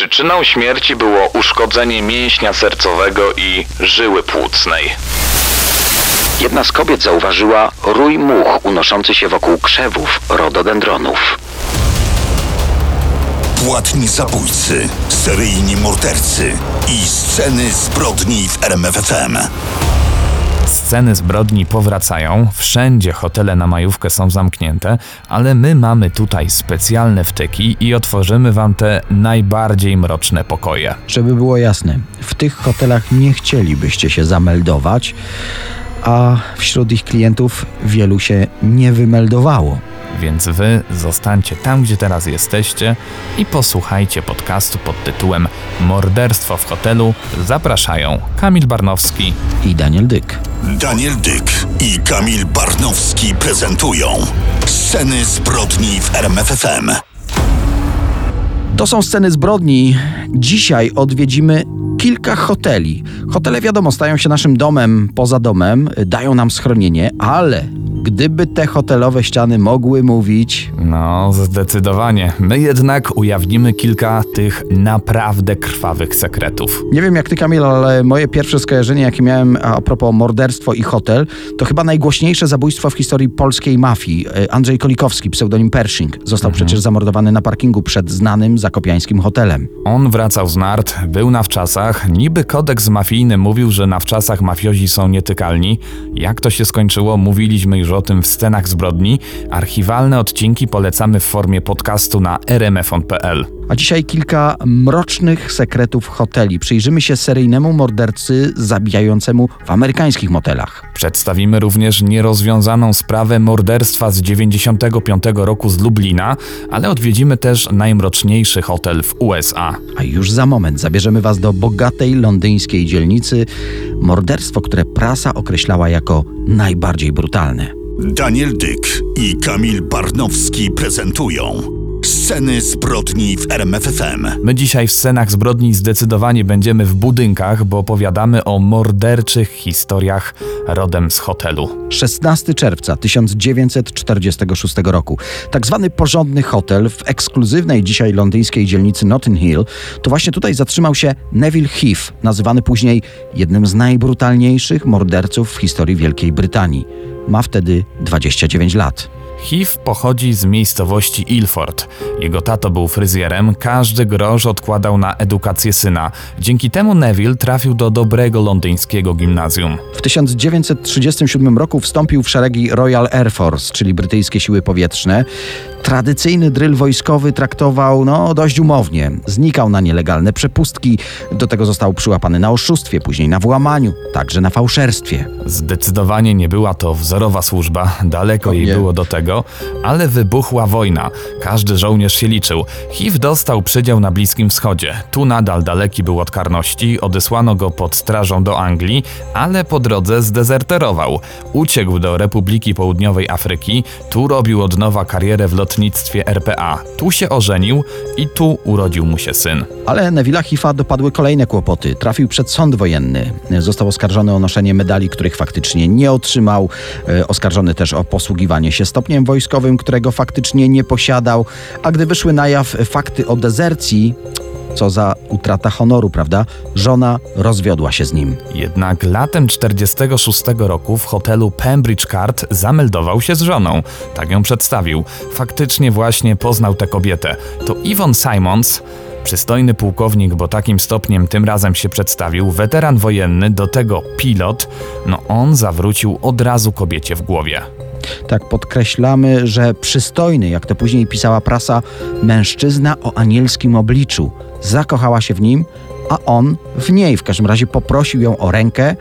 Przyczyną śmierci było uszkodzenie mięśnia sercowego i żyły płucnej. Jedna z kobiet zauważyła rój much unoszący się wokół krzewów rododendronów. Płatni zabójcy, seryjni mordercy i sceny zbrodni w RMFFM. Sceny zbrodni powracają, wszędzie hotele na majówkę są zamknięte, ale my mamy tutaj specjalne wtyki i otworzymy wam te najbardziej mroczne pokoje. Żeby było jasne, w tych hotelach nie chcielibyście się zameldować, a wśród ich klientów wielu się nie wymeldowało. Więc wy zostańcie tam, gdzie teraz jesteście i posłuchajcie podcastu pod tytułem Morderstwo w hotelu. Zapraszają Kamil Barnowski I Daniel Dyk. Daniel Dyk i Kamil Barnowski prezentują sceny zbrodni w RMFFM. To są sceny zbrodni. Dzisiaj odwiedzimy kilka hoteli. Hotele, wiadomo, stają się naszym domem poza domem, dają nam schronienie, ale gdyby te hotelowe ściany mogły mówić, No, zdecydowanie. My jednak ujawnimy kilka tych naprawdę krwawych sekretów. Nie wiem jak ty, Kamil, ale moje pierwsze skojarzenie, jakie miałem a propos morderstwo i hotel, to chyba najgłośniejsze zabójstwo w historii polskiej mafii. E, Andrzej Kolikowski, pseudonim Pershing, został przecież zamordowany na parkingu przed znanym zakopiańskim hotelem. On wracał z nart, był na wczasach, niby kodeks mafijny mówił, że na wczasach mafiozi są nietykalni. Jak to się skończyło, mówiliśmy już o tym w scenach zbrodni. Archiwalne odcinki polecamy w formie podcastu na rmfon.pl. A dzisiaj kilka mrocznych sekretów hoteli. Przyjrzymy się seryjnemu mordercy zabijającemu w amerykańskich motelach. Przedstawimy również nierozwiązaną sprawę morderstwa z 95 roku z Lublina, ale odwiedzimy też najmroczniejszy hotel w USA. A już za moment zabierzemy Was do bogatej londyńskiej dzielnicy. Morderstwo, które prasa określała jako najbardziej brutalne. Daniel Dyk i Kamil Barnowski prezentują sceny zbrodni w RMFFM. My dzisiaj w scenach zbrodni zdecydowanie będziemy w budynkach, bo opowiadamy o morderczych historiach rodem z hotelu. 16 czerwca 1946 roku. Tak zwany porządny hotel w ekskluzywnej dzisiaj londyńskiej dzielnicy Notting Hill, to właśnie tutaj zatrzymał się Neville Heath, nazywany później jednym z najbrutalniejszych morderców w historii Wielkiej Brytanii. Ma wtedy 29 lat. HIV pochodzi z miejscowości Ilford. Jego tato był fryzjerem, każdy grosz odkładał na edukację syna. Dzięki temu Neville trafił do dobrego londyńskiego gimnazjum. W 1937 roku wstąpił w szeregi Royal Air Force, czyli brytyjskie siły powietrzne. Tradycyjny dryl wojskowy traktował no, dość umownie. Znikał na nielegalne przepustki, do tego został przyłapany na oszustwie, później na włamaniu, także na fałszerstwie. Zdecydowanie nie była to wzorowa służba, daleko jej nie. było do tego, ale wybuchła wojna. Każdy żołnierz się liczył. HIV dostał przydział na Bliskim Wschodzie. Tu nadal daleki był od karności, odesłano go pod strażą do Anglii, ale po drodze zdezerterował. Uciekł do Republiki Południowej Afryki, tu robił od nowa karierę w lotnictwie RPA. Tu się ożenił i tu urodził mu się syn. Ale Neville'a Hifa dopadły kolejne kłopoty. Trafił przed sąd wojenny. Został oskarżony o noszenie medali, których faktycznie nie otrzymał. E, Oskarżony też o posługiwanie się stopniem wojskowym, którego faktycznie nie posiadał. A gdy wyszły na jaw fakty o dezercji, co za utrata honoru, prawda? Żona rozwiodła się z nim. Jednak latem 46 roku w hotelu Pembridge Card zameldował się z żoną. Tak ją przedstawił. Faktycznie właśnie poznał tę kobietę. To Yvonne Simons, przystojny pułkownik, bo takim stopniem tym razem się przedstawił, weteran wojenny, do tego pilot. No on zawrócił od razu kobiecie w głowie. Tak podkreślamy, że przystojny, jak to później pisała prasa, mężczyzna o anielskim obliczu. Zakochała się w nim, a on w niej. W każdym razie poprosił ją o rękę.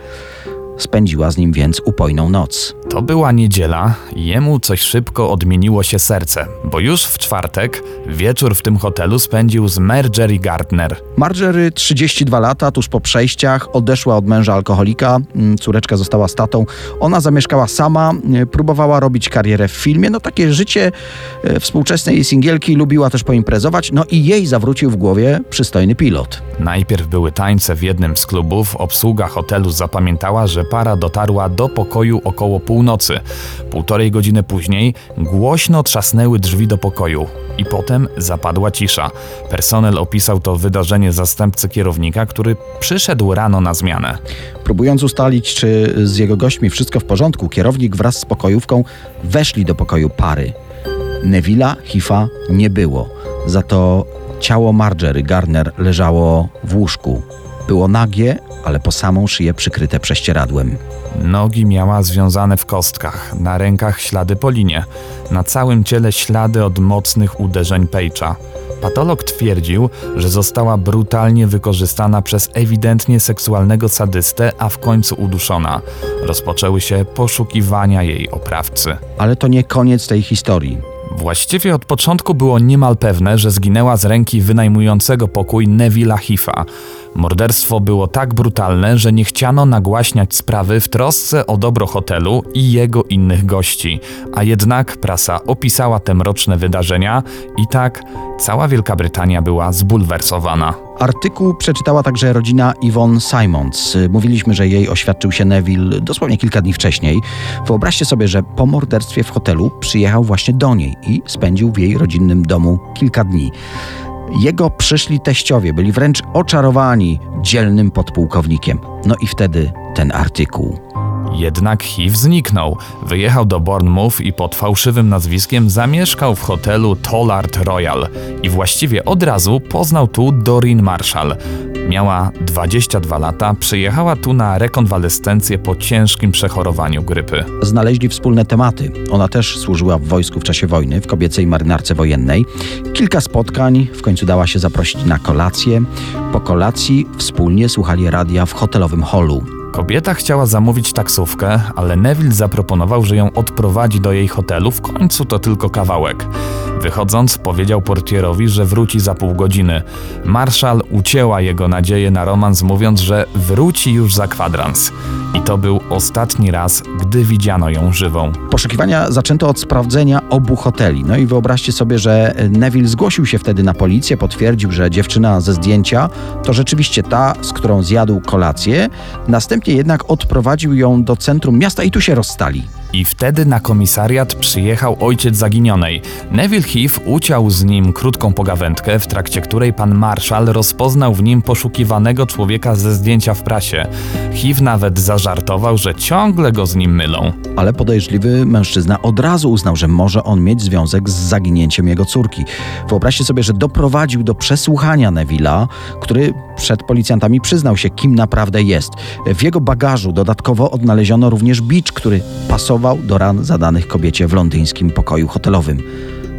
Spędziła z nim więc upojną noc. To była niedziela, jemu coś szybko odmieniło się serce, bo już w czwartek wieczór w tym hotelu spędził z Marjorie Gardner. Margery 32 lata, tuż po przejściach, odeszła od męża alkoholika, mm, córeczka została statą. Ona zamieszkała sama, e, próbowała robić karierę w filmie. No takie życie e, współczesnej singielki, lubiła też poimprezować. No i jej zawrócił w głowie przystojny pilot. Najpierw były tańce w jednym z klubów, obsługa hotelu zapamiętała, że para dotarła do pokoju około pół północy. Półtorej godziny później głośno trzasnęły drzwi do pokoju i potem zapadła cisza. Personel opisał to wydarzenie zastępcy kierownika, który przyszedł rano na zmianę. Próbując ustalić, czy z jego gośćmi wszystko w porządku, kierownik wraz z pokojówką weszli do pokoju pary. Nevilla Hifa nie było, za to ciało Margery Garner leżało w łóżku. Było nagie, ale po samą szyję przykryte prześcieradłem. Nogi miała związane w kostkach, na rękach ślady po linie, na całym ciele ślady od mocnych uderzeń Page'a. Patolog twierdził, że została brutalnie wykorzystana przez ewidentnie seksualnego sadystę, a w końcu uduszona. Rozpoczęły się poszukiwania jej oprawcy. Ale to nie koniec tej historii. Właściwie od początku było niemal pewne, że zginęła z ręki wynajmującego pokój Neville'a Hifa. Morderstwo było tak brutalne, że nie chciano nagłaśniać sprawy w trosce o dobro hotelu i jego innych gości. A jednak prasa opisała te mroczne wydarzenia i tak cała Wielka Brytania była zbulwersowana. Artykuł przeczytała także rodzina Yvonne Simons. Mówiliśmy, że jej oświadczył się Neville dosłownie kilka dni wcześniej. Wyobraźcie sobie, że po morderstwie w hotelu przyjechał właśnie do niej i spędził w jej rodzinnym domu kilka dni. Jego przyszli teściowie byli wręcz oczarowani dzielnym podpułkownikiem. No i wtedy ten artykuł. Jednak HIV zniknął. Wyjechał do Bournemouth i pod fałszywym nazwiskiem zamieszkał w hotelu Tollard Royal. I właściwie od razu poznał tu Doreen Marshall. Miała 22 lata, przyjechała tu na rekonwalescencję po ciężkim przechorowaniu grypy. Znaleźli wspólne tematy. Ona też służyła w wojsku w czasie wojny, w kobiecej marynarce wojennej. Kilka spotkań, w końcu dała się zaprosić na kolację. Po kolacji wspólnie słuchali radia w hotelowym holu. Kobieta chciała zamówić taksówkę, ale Neville zaproponował, że ją odprowadzi do jej hotelu, w końcu to tylko kawałek. Wychodząc, powiedział portierowi, że wróci za pół godziny. Marszal ucięła jego nadzieję na romans, mówiąc, że wróci już za kwadrans. I to był ostatni raz, gdy widziano ją żywą. Poszukiwania zaczęto od sprawdzenia obu hoteli. No i wyobraźcie sobie, że Neville zgłosił się wtedy na policję, potwierdził, że dziewczyna ze zdjęcia to rzeczywiście ta, z którą zjadł kolację. Następnie jednak odprowadził ją do centrum miasta i tu się rozstali. I wtedy na komisariat przyjechał ojciec zaginionej. Neville Heath uciął z nim krótką pogawędkę, w trakcie której pan Marshall rozpoznał w nim poszukiwanego człowieka ze zdjęcia w prasie. Heath nawet zażartował, że ciągle go z nim mylą. Ale podejrzliwy mężczyzna od razu uznał, że może on mieć związek z zaginięciem jego córki. Wyobraźcie sobie, że doprowadził do przesłuchania Neville'a, który przed policjantami przyznał się, kim naprawdę jest. W jego bagażu dodatkowo odnaleziono również bicz, który pasował do ran zadanych kobiecie w londyńskim pokoju hotelowym.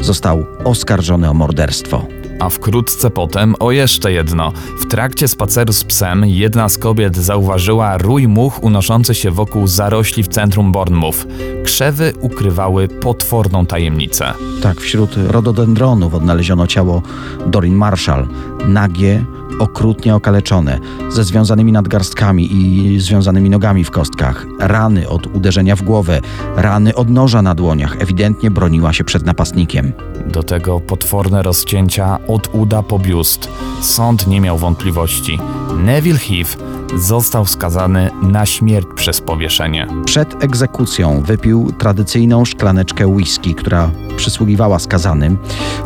Został oskarżony o morderstwo. A wkrótce potem o jeszcze jedno. W trakcie spaceru z psem jedna z kobiet zauważyła rój much unoszący się wokół zarośli w centrum Bournemouth. Krzewy ukrywały potworną tajemnicę. Tak, wśród rododendronów odnaleziono ciało Doreen Marshall. Nagie, okrutnie okaleczone, ze związanymi nadgarstkami i związanymi nogami w kostkach. Rany od uderzenia w głowę, rany od noża na dłoniach. Ewidentnie broniła się przed napastnikiem. Do tego potworne rozcięcia od uda po biust. Sąd nie miał wątpliwości. Neville Heath został skazany na śmierć przez powieszenie. Przed egzekucją wypił tradycyjną szklaneczkę whisky, która przysługiwała skazanym.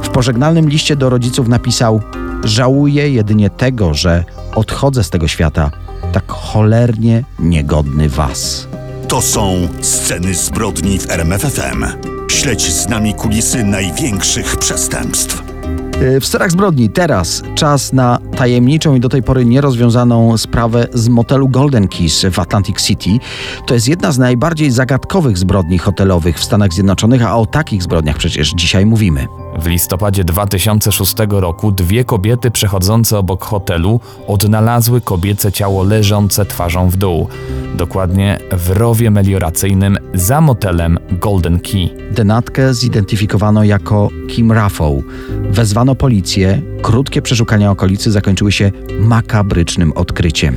W pożegnalnym liście do rodziców napisał: Żałuję jedynie tego, że odchodzę z tego świata tak cholernie niegodny was. To są sceny zbrodni w RMFFM. Śledź z nami kulisy największych przestępstw. Yy, W sterach zbrodni teraz czas na tajemniczą i do tej pory nierozwiązaną sprawę z motelu Golden Keys w Atlantic City. To jest jedna z najbardziej zagadkowych zbrodni hotelowych w Stanach Zjednoczonych, a o takich zbrodniach przecież dzisiaj mówimy. W listopadzie 2006 roku dwie kobiety przechodzące obok hotelu odnalazły kobiece ciało leżące twarzą w dół. Dokładnie w rowie melioracyjnym za motelem Golden Key. Denatkę zidentyfikowano jako Kim Raffow. Wezwano policję Krótkie przeszukania okolicy zakończyły się makabrycznym odkryciem.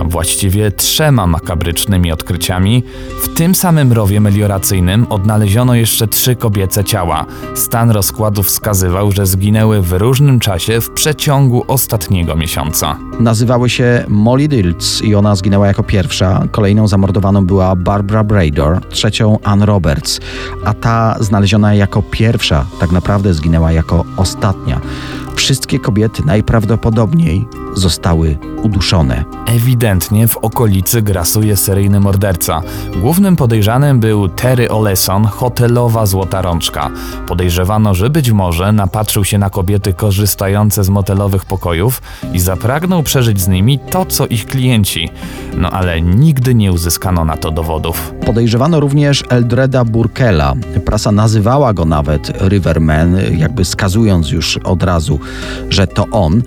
a właściwie trzema makabrycznymi odkryciami. W tym samym rowie melioracyjnym odnaleziono jeszcze trzy kobiece ciała. Stan rozkładów wskazywał, że zginęły w różnym czasie w przeciągu ostatniego miesiąca. Nazywały się Molly Diltz i ona zginęła jako pierwsza. Kolejną zamordowaną była Barbara Brador, trzecią Ann Roberts, a ta znaleziona jako pierwsza tak naprawdę zginęła jako ostatnia. Wszystkie kobiety najprawdopodobniej zostały uduszone. Ewidentnie w okolicy grasuje seryjny morderca. Głównym podejrzanym był Terry Oleson, hotelowa złota rączka. Podejrzewano, że być może napatrzył się na kobiety korzystające z motelowych pokojów i zapragnął przeżyć z nimi to, co ich klienci. No ale nigdy nie uzyskano na to dowodów. Podejrzewano również Eldreda Burkella. Prasa nazywała go nawet Riverman, jakby skazując już od razu, że to on.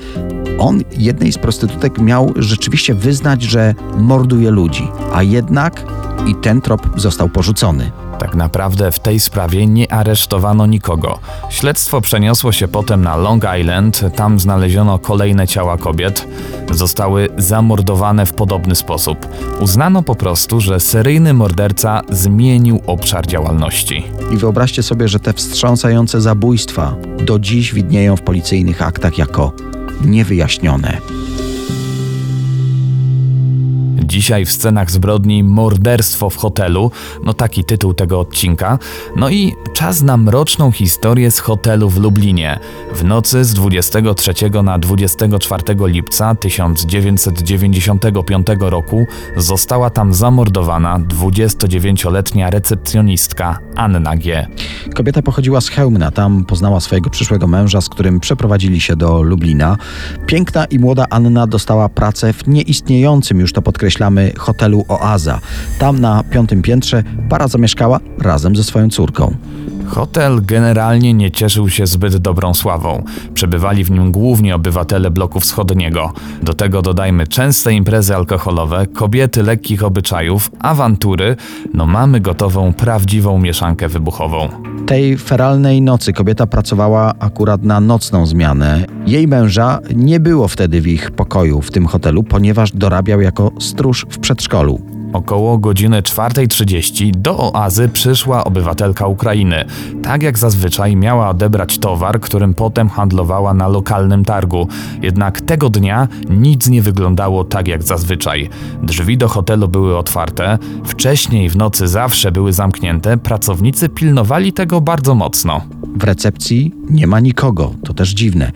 On jednej z prostytutek miał rzeczywiście wyznać, że morduje ludzi, a jednak i ten trop został porzucony. Tak naprawdę w tej sprawie nie aresztowano nikogo. Śledztwo przeniosło się potem na Long Island, tam znaleziono kolejne ciała kobiet. Zostały zamordowane w podobny sposób. Uznano po prostu, że seryjny morderca zmienił obszar działalności. I wyobraźcie sobie, że te wstrząsające zabójstwa do dziś widnieją w policyjnych aktach jako niewyjaśnione. Dzisiaj w scenach zbrodni Morderstwo w hotelu, no taki tytuł tego odcinka. No i czas na mroczną historię z hotelu w Lublinie. W nocy z 23 na 24 lipca 1995 roku została tam zamordowana 29-letnia recepcjonistka Anna G. Kobieta pochodziła z Chełmna, tam poznała swojego przyszłego męża, z którym przeprowadzili się do Lublina. Piękna i młoda Anna dostała pracę w nieistniejącym, już to hotelu Oaza. Tam na piątym piętrze para zamieszkała razem ze swoją córką. Hotel generalnie nie cieszył się zbyt dobrą sławą. Przebywali w nim głównie obywatele bloku wschodniego. Do tego dodajmy częste imprezy alkoholowe, kobiety lekkich obyczajów, awantury. No mamy gotową, prawdziwą mieszankę wybuchową. Tej feralnej nocy kobieta pracowała akurat na nocną zmianę. Jej męża nie było wtedy w ich pokoju w tym hotelu, ponieważ dorabiał jako stróż w przedszkolu. Około godziny 4.30 do oazy przyszła obywatelka Ukrainy. Tak jak zazwyczaj miała odebrać towar, którym potem handlowała na lokalnym targu. Jednak tego dnia nic nie wyglądało tak jak zazwyczaj. Drzwi do hotelu były otwarte, wcześniej w nocy zawsze były zamknięte, pracownicy pilnowali tego bardzo mocno. W recepcji nie ma nikogo, to też dziwne.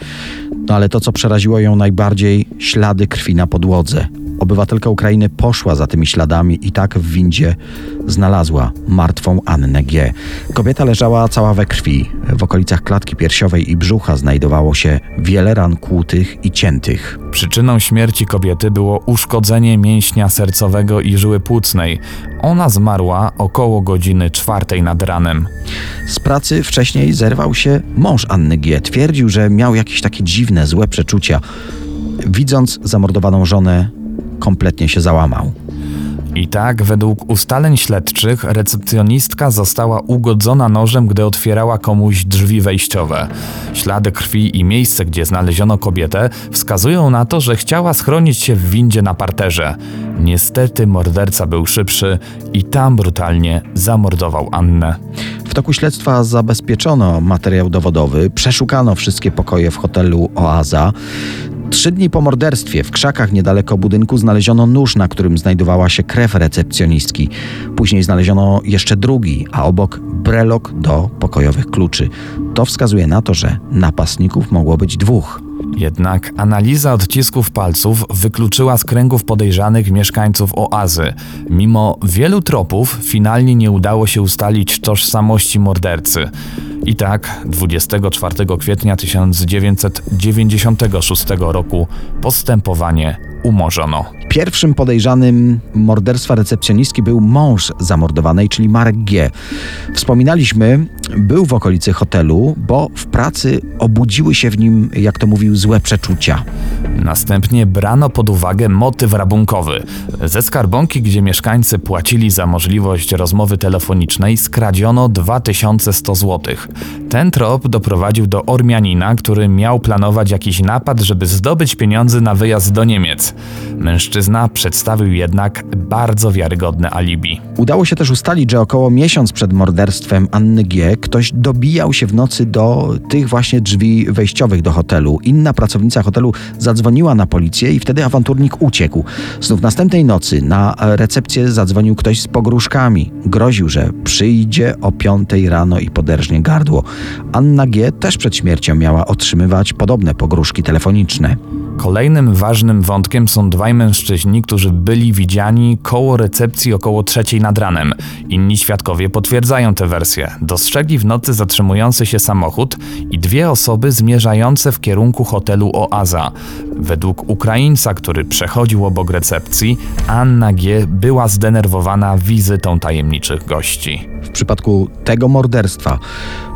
No ale to, co przeraziło ją najbardziej, ślady krwi na podłodze. Obywatelka Ukrainy poszła za tymi śladami i tak w windzie znalazła martwą Annę G. Kobieta leżała cała we krwi. W okolicach klatki piersiowej i brzucha znajdowało się wiele ran kłutych i ciętych. Przyczyną śmierci kobiety było uszkodzenie mięśnia sercowego i żyły płucnej. Ona zmarła około godziny czwartej nad ranem. Z pracy wcześniej zerwał się mąż Anny G. Twierdził, że miał jakieś takie dziwne, złe przeczucia. Widząc zamordowaną żonę, kompletnie się załamał. I tak, według ustaleń śledczych, recepcjonistka została ugodzona nożem, gdy otwierała komuś drzwi wejściowe. Ślady krwi i miejsce, gdzie znaleziono kobietę, wskazują na to, że chciała schronić się w windzie na parterze. Niestety morderca był szybszy i tam brutalnie zamordował Annę. W toku śledztwa zabezpieczono materiał dowodowy, przeszukano wszystkie pokoje w hotelu Oaza. Trzy dni po morderstwie w krzakach niedaleko budynku znaleziono nóż, na którym znajdowała się krew recepcjonistki. Później znaleziono jeszcze drugi, a obok brelok do pokojowych kluczy. To wskazuje na to, że napastników mogło być dwóch. Jednak analiza odcisków palców wykluczyła z kręgów podejrzanych mieszkańców oazy. Mimo wielu tropów, finalnie nie udało się ustalić tożsamości mordercy. I tak 24 kwietnia 1996 roku postępowanie umorzono. Pierwszym podejrzanym morderstwa recepcjonistki był mąż zamordowanej, czyli Marek G. Wspominaliśmy, był w okolicy hotelu, bo w pracy obudziły się w nim, jak to mówił, złe przeczucia. Następnie brano pod uwagę motyw rabunkowy. Ze skarbonki, gdzie mieszkańcy płacili za możliwość rozmowy telefonicznej, skradziono 2100 zł. Ten trop doprowadził do Ormianina, który miał planować jakiś napad, żeby zdobyć pieniądze na wyjazd do Niemiec. Mężczyzna przedstawił jednak bardzo wiarygodne alibi. Udało się też ustalić, że około miesiąc przed morderstwem Anny G. ktoś dobijał się w nocy do tych właśnie drzwi wejściowych do hotelu. Inna pracownica hotelu zadzwoniła na policję i wtedy awanturnik uciekł. Znów następnej nocy na recepcję zadzwonił ktoś z pogróżkami. Groził, że przyjdzie o piątej rano i poderżnie gardło. Anna G. też przed śmiercią miała otrzymywać podobne pogróżki telefoniczne. Kolejnym ważnym wątkiem są dwaj mężczyźni, którzy byli widziani koło recepcji około trzeciej nad ranem. Inni świadkowie potwierdzają tę wersję. Dostrzegli w nocy zatrzymujący się samochód i dwie osoby zmierzające w kierunku hotelu Oaza. Według Ukraińca, który przechodził obok recepcji, Anna G. była zdenerwowana wizytą tajemniczych gości. W przypadku tego morderstwa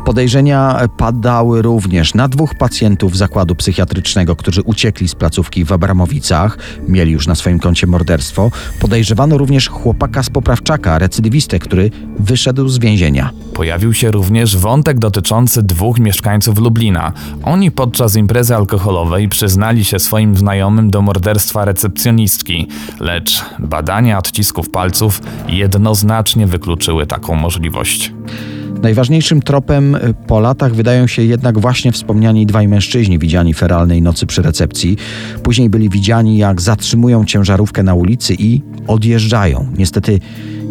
podejrzenia padały również na dwóch pacjentów zakładu psychiatrycznego, którzy uciekli z placówki w Abramowicach, mieli już na swoim koncie morderstwo. Podejrzewano również chłopaka z poprawczaka, recydywistę, który wyszedł z więzienia. Pojawił się również wątek dotyczący dwóch mieszkańców Lublina. Oni podczas imprezy alkoholowej przyznali się swoim znajomym do morderstwa recepcjonistki, lecz badania odcisków palców jednoznacznie wykluczyły taką możliwość. Najważniejszym tropem po latach wydają się jednak właśnie wspomniani dwaj mężczyźni widziani feralnej nocy przy recepcji. Później byli widziani, jak zatrzymują ciężarówkę na ulicy i odjeżdżają. Niestety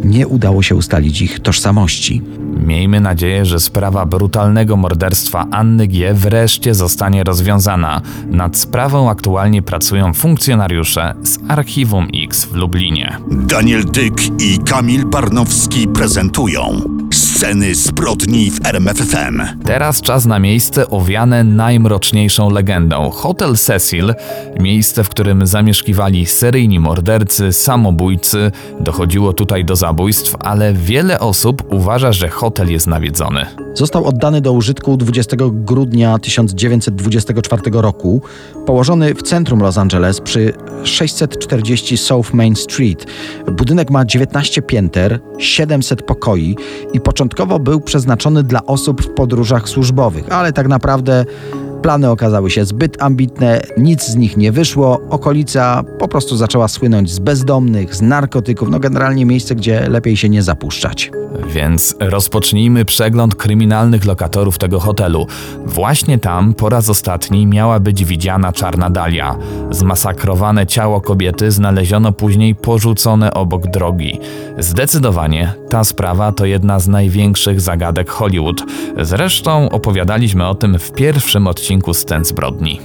nie udało się ustalić ich tożsamości. Miejmy nadzieję, że sprawa brutalnego morderstwa Anny G. wreszcie zostanie rozwiązana. Nad sprawą aktualnie pracują funkcjonariusze z Archiwum X w Lublinie. Daniel Dyk i Kamil Barnowski prezentują Sceny zbrodni w RMFFM. Teraz czas na miejsce owiane najmroczniejszą legendą. Hotel Cecil, miejsce, w którym zamieszkiwali seryjni mordercy, samobójcy. Dochodziło tutaj do zabójstw, ale wiele osób uważa, że hotel jest nawiedzony. Został oddany do użytku 20 grudnia 1924 roku, położony w centrum Los Angeles przy 640 South Main Street. Budynek ma 19 pięter, 700 pokoi i początkowo był przeznaczony dla osób w podróżach służbowych, ale tak naprawdę Plany okazały się zbyt ambitne, nic z nich nie wyszło. Okolica po prostu zaczęła słynąć z bezdomnych, z narkotyków, no generalnie miejsce, gdzie lepiej się nie zapuszczać. Więc rozpocznijmy przegląd kryminalnych lokatorów tego hotelu. Właśnie tam po raz ostatni miała być widziana czarna dalia. Zmasakrowane ciało kobiety znaleziono później porzucone obok drogi. Zdecydowanie ta sprawa to jedna z największych zagadek Hollywood. Zresztą opowiadaliśmy o tym w pierwszym odcinku Scen zbrodni.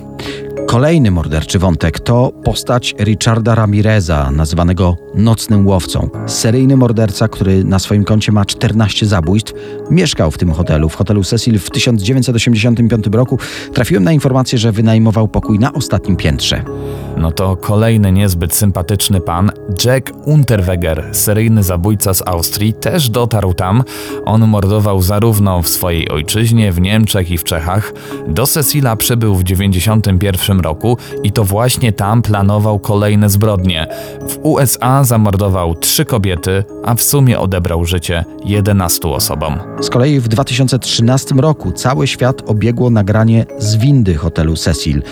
Kolejny morderczy wątek to postać Richarda Ramireza, nazywanego Nocnym Łowcą. Seryjny morderca, który na swoim koncie ma 14 zabójstw, mieszkał w tym hotelu, w hotelu Cecil w 1985 roku. Trafiłem na informację, że wynajmował pokój na ostatnim piętrze. No to kolejny niezbyt sympatyczny pan, Jack Unterweger, seryjny zabójca z Austrii, też dotarł tam. On mordował zarówno w swojej ojczyźnie, w Niemczech i w Czechach. Do Cecila przybył w 1991 roku i to właśnie tam planował kolejne zbrodnie. W USA zamordował trzy kobiety, a w sumie odebrał życie 11 osobom. Z kolei w 2013 roku cały świat obiegło nagranie z windy hotelu Cecil.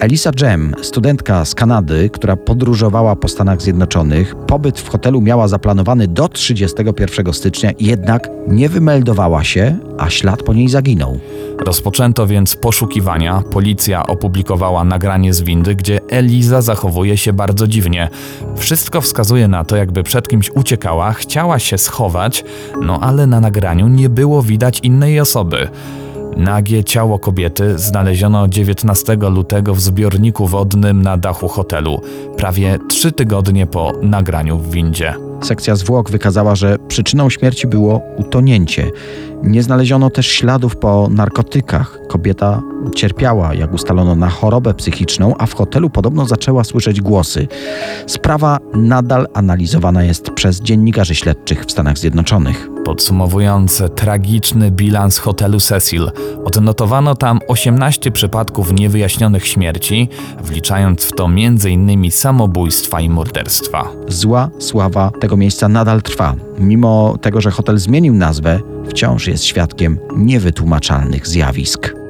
Elisa Jem, studentka z Kanady, która podróżowała po Stanach Zjednoczonych, pobyt w hotelu miała zaplanowany do 31 stycznia, jednak nie wymeldowała się, a ślad po niej zaginął. Rozpoczęto więc poszukiwania. Policja opublikowała nagranie z windy, gdzie Eliza zachowuje się bardzo dziwnie. Wszystko wskazuje na to, jakby przed kimś uciekała, chciała się schować, no ale na nagraniu nie było widać innej osoby. Nagie ciało kobiety znaleziono 19 lutego w zbiorniku wodnym na dachu hotelu, prawie trzy tygodnie po nagraniu w windzie. Sekcja zwłok wykazała, że przyczyną śmierci było utonięcie. Nie znaleziono też śladów po narkotykach. Kobieta cierpiała, jak ustalono, na chorobę psychiczną, a w hotelu podobno zaczęła słyszeć głosy. Sprawa nadal analizowana jest przez dziennikarzy śledczych w Stanach Zjednoczonych. Podsumowując tragiczny bilans hotelu Cecil, odnotowano tam 18 przypadków niewyjaśnionych śmierci, wliczając w to m.in. samobójstwa i morderstwa. Zła sława tego miejsca nadal trwa. Mimo tego, że hotel zmienił nazwę, wciąż jest świadkiem niewytłumaczalnych zjawisk.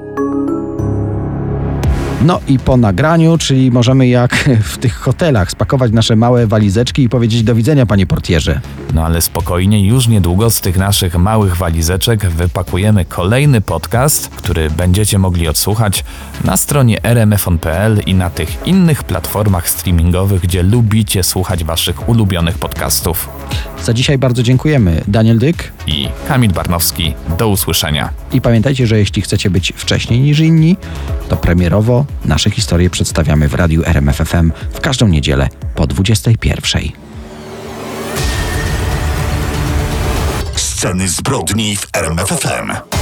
No i po nagraniu, czyli możemy jak w tych hotelach spakować nasze małe walizeczki i powiedzieć do widzenia, panie portierze. No ale spokojnie, już niedługo z tych naszych małych walizeczek wypakujemy kolejny podcast, który będziecie mogli odsłuchać na stronie rmfon.pl i na tych innych platformach streamingowych, gdzie lubicie słuchać waszych ulubionych podcastów. Za dzisiaj bardzo dziękujemy. Daniel Dyk. I Kamil Barnowski, do usłyszenia. I pamiętajcie, że jeśli chcecie być wcześniej niż inni, to premierowo nasze historie przedstawiamy w radiu RMFFM w każdą niedzielę po 21. Sceny zbrodni w RMFFM.